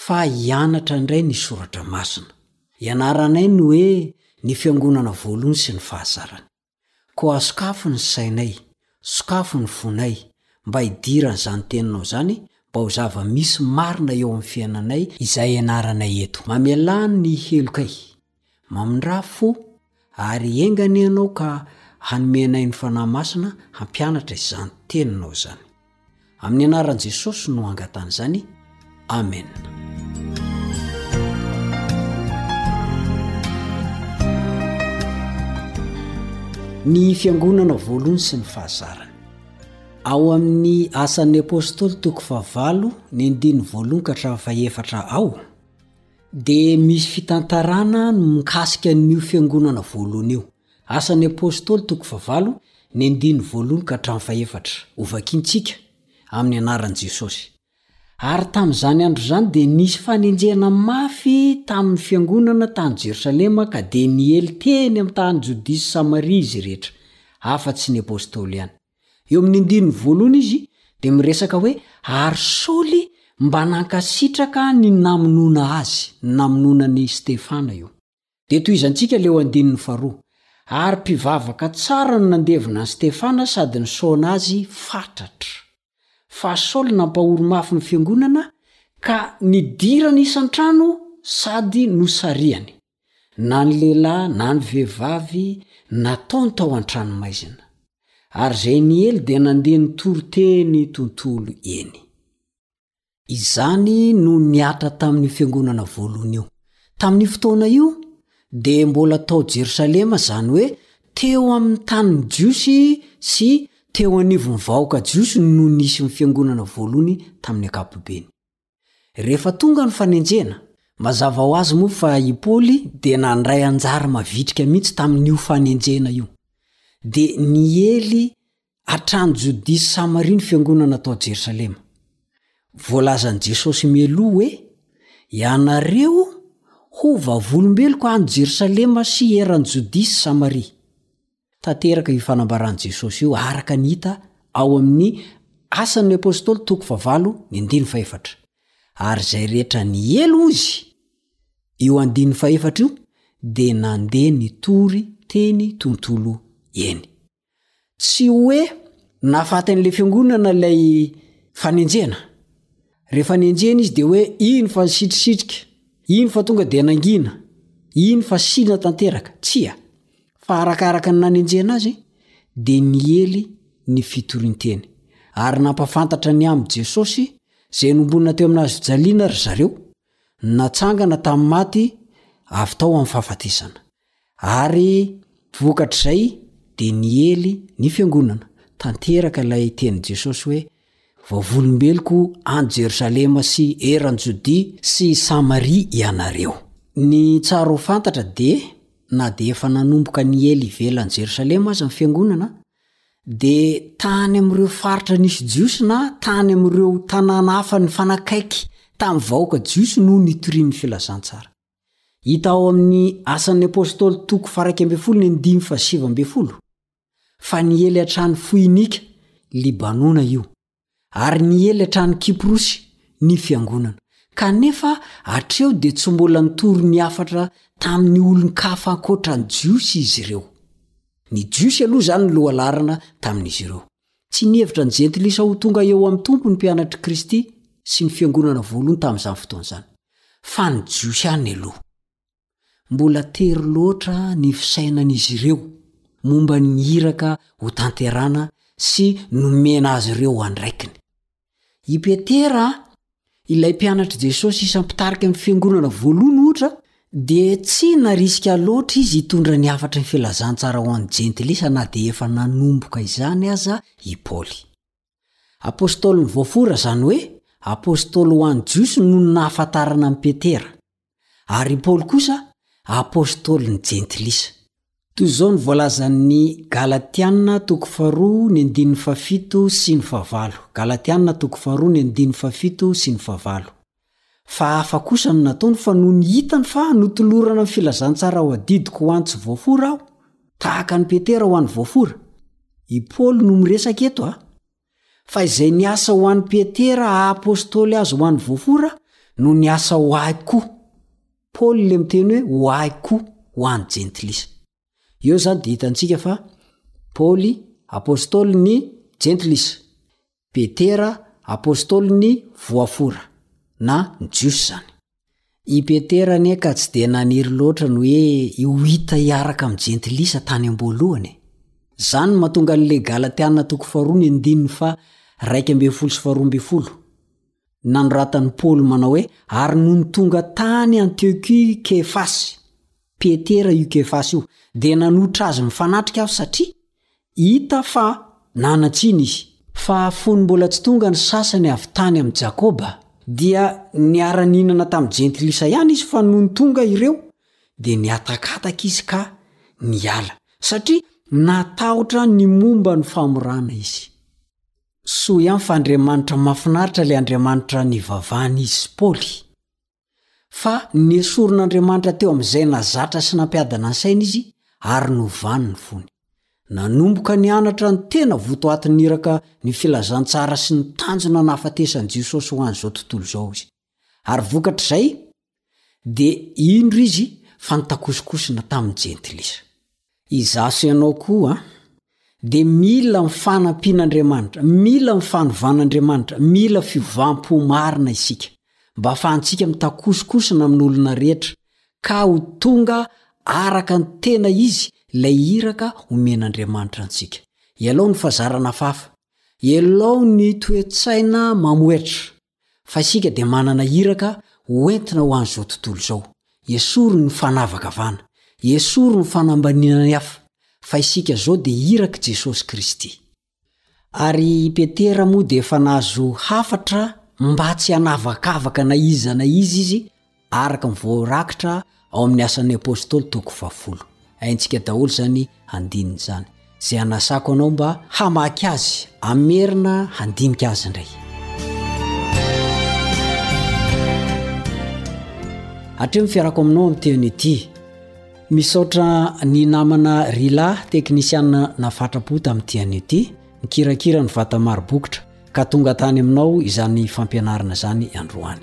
fa hianatra indray ny soratra masina. Ianaranay ny hoe ny fiangonana voalohany sy ny fahazarany. Koa sokafy ny sainay, sokafy ny fonay mba hidiran'izany teninao izany mba ho zava-misy marina eo amin'ny fiainanay izay ianaranay eto. Mamelà ny helokay. Mamindrà fo, ary enga anie ianao ka hanome anay ny Fanahy Masina hampianatra izany Teninao izany. Amin'ny anaran'i Jesosy no angatahana izany. Amena. Ny Fiangonana voalohany sy ny fahazarany. Ao amin'ny Asan'ny Apôstôly toko fahavalo, ny andininy voalohany ka hatramin'ny fahefatra ao, dia misy fitantarana ny mikasika an'io fiangonana voalohany io. Asan'ny Apostoly toko fahavalo, ny andininy voalohany ka hatramin'ny fahefatra. Hovakintsika, amin'ny anaran'i Jesosy. Ary tamin'izany andro izany dia nisy fanenjehana mafy tamin'ny fiangonana tany Jerosalema ka dia niely teny amin'ny tany Jodia sy Samaria izy rehetra, afa-tsy ny Apostoly ihany. Eo amin'ny andininy voalohany izy dia miresaka hoe ary Saoly mba nankasitraka ny namonoana azy, ny namonoana an'i Stefana io. Dia tohizantsika leo andininy faharoa, ary mpivavaka tsara no nandevina an'i Stefana sady nisaona azy fatratra. Fa Saoly nampahory mafy ny fiangonana ka nidirany isan-trano sady nosarihany. na ny lehilahy na ny vehivavy nataony tao an-tranomaizina, ary izay niely dia nandeha nitory teny tontolo eny. Izany no nihatra tamin'io fiangonana voalohany io. Tamin'io fotoana io, dia mbola tao Jerosalema, izany hoe teo amin'ny tanin'ny Jiosy sy teo anivon'ny vahoaka jiosy no nisy ny fiangonana voalohany tamin'ny ankapobeny. Rehefa tonga ny fanenjehana, mazava ho azy moa fa i Paoly dia nandray anjara mavitrika mihitsy tamin'io fanenjehana io. Dia niely hatrany Jodia sy Samaria ny fiangonana tao Jerosalema. Voalazan'i Jesosy mialoha hoe, Ianareo ho vavolombeloko any Jerosalema sy eran'i Jodia sy Samaria. tanteraka io fanambaran'i Jesosy io araka ny hita ao amin'ny Asan'ny Apostoly toko fahavalo ny andininy fahefatra. Ary izay rehetra niely ozy io andininy fahefatra io dia nandeha nitory teny tontolo eny. Tsy hoe nahafaty an'ilay fiangonana ilay fanenjehana. Rehefa nenjehina izy dia hoe iny fa nisitrisitrika, iny fa tonga dia nangina, iny fa sina tanteraka. Tsia, Fa arakaraka ny nanenjehana azy, dia niely ny fitorian-teny, ary nampafantatra ny amin'i Jesosy izay nombonina teo amin'ny hazojaliana ry zareo, natsangana tamin'ny maty avy tao amin'ny fahafatesana. Ary vokatr'izay dia niely ny Fiangonana, tanteraka ilay tenin'i Jesosy hoe, Vavolombeloko any Jerosalema sy eran'i Jodia sy i Samaria ianareo. Ny tsara ho fantatra dia na dia efa nanomboka niely ivelan'i Jerosalema aza ny Fiangonana, dia tany amin'ireo faritra nisy Jiosy na tany amin'ireo tanàna hafa nifanakaiky tamin'ny vahoaka Jiosy no nitorian'ny filazantsara. Hita ao amin'ny Asan'ny Apostoly toko faha iraika ambin'ny folo ny andininy fahasivy ambin'ny folo. fa niely hatrany Foinika, Libanona, io, ary niely hatrany Kiprosy ny Fiangonana. Kanefa hatreo dia tsy mbola nitory ny hafatra tamin'ny olon-kafa ankoatra ny Jiosy izy ireo. Ny Jiosy aloha izany no lohalaharana tamin'izy ireo. Tsy nihevitra ny Jentilisa ho tonga eo amin'ny Tompo ny mpianatr'i Kristy sy ny Fiangonana voalohany tamin'izany fotoana izany, fa ny Jiosy ihany aloha. Mbola tery loatra ny fisainan'izy ireo momba ny iraka hotanterana sy nomena azy ireo andraikiny. I Petera, ilay mpianatr'i Jesosy isan'ny mpitarika amin'ny fiangonana voalohany, ohatra, dia tsy narisika loatra izy hitondra ny hafatry ny filazantsara ho an'ny Jentilisa na dia efa nanomboka izany aza i Paoly. Apôstôly ny voafora, izany hoe apôstôly ho an'ny Jiosy no nahafantarana an'i Petera, ary i Paoly kosa apôstôly ny Jentilisa. Toy izao no voalazan'ny Galatiana toko faharoa ny andininy fahafito sy ny fahavalo, Galatiana toko faharoa ny andininy fahafito sy ny fahavalo. Fa hafa kosa no nataony fa nony hitany fa notolorana ny filazantsara ho adidiko ho any tsy voafora aho, tahaka an'i Petera ho any voafora. I Paoly no miresaka eto a! Fa izay niasa ho an'i Petera haha-apostoly azy ho any voafora no niasa ho ahy koa. Paoly ilay miteny hoe ho ahy koa ho any jentilisa. eo zany de hitantsika fa paoly apôstôly ny jentlis petera apôstôly ny voafora na ny jiosy zany i petera anie ka tsy dia naniry loatra ny hoe io hita hiaraka amin'ny jentilisa tany am-boalohany e. zany no mahatonga an'le galatiana toko faharoa ny andininy fa raika ambin'ny folo sy faharoa ambin'ny folo nanoratan'i paoly manao hoe ary nony tonga tany antiokia kefasy Petera io Kefasy io, dia nanohitra azy mifanatrika aho satria hita fa nanan-tsiny izy. Fa fony mbola tsy tonga ny sasany avy tany amin'i Jakoba, dia niara-nihinana tamin'ny Jentilisa ihany izy fa nony tonga ireo dia nihatakataka izy ka niala, satria natahotra ny momba ny famorana izy. Soa ihany fa Andriamanitra mahafinaritra ilay Andriamanitra nivavahany izy sy Paoly. Fa nesorin'Andriamanitra teo amin'izay nazatra sy nampiadana ny sainy izy ary novany ny fony. Nanomboka nianatra ny tena votoatin'ny iraka ny filazantsara sy ny tanjona nahafatesan'i Jesosy ho an'izao tontolo izao izy. Ary vokatr'izay, dia indro izy fa nitakosokosona tamin'ny Jentilisa. Izaho sy ianao koa dia mila ny fanampian'Andriamanitra, mila ny fanovan'Andriamanitra, mila fiovam-po marina isika, mba hahafahantsika mitakosokosona amin'olona rehetra, ka ho tonga araka ny tena izy ilay iraka omen'Andriamanitra antsika. Ialao ny fahazarana hafahafa. Ialao ny toe-tsaina mamohetra. fa isika dia manana iraka ho entina ho an'izao tontolo izao. Esory ny fanavakavana, esory ny fanambaniana ny hafa, fa isika izao dia irak'i Jesosy Kristy. Ary i Petera moa dia efa nahazo hafatra mba tsy hanavakavaka na iza na iza izy araka ny voarakitra ao amin'ny asan'ny apostoly toko fahafolo haintsika daholo izany handininy izany izay anasako anao mba hamaky azy amerina handinika azy indray hatreo ny fiarako aminao amin'ny teny ity misaotra ny namana rila teknisiana nafatrapo tamin'ny tiany ity mikirakira ny vatamarobokotra ka tonga tany aminao izany fampianarana izany androany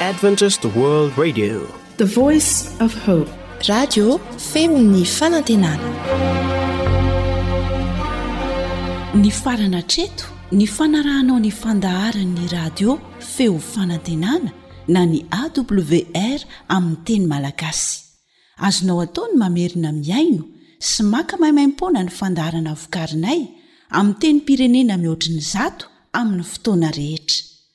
Adventist World Radio, the voice of hope. Radio feon'ny fanantenana. Ny farana hatreto, ny fanarahanao ny fandaharan'ny radio feo fanantenana na ny AWR amin'ny teny malagasy. Azonao atao ny mamerina mihaino sy maka maimaimpoana ny fandaharana vokarinay amin'ny tenim-pirenena mihoatry ny zato amin'ny fotoana rehetra.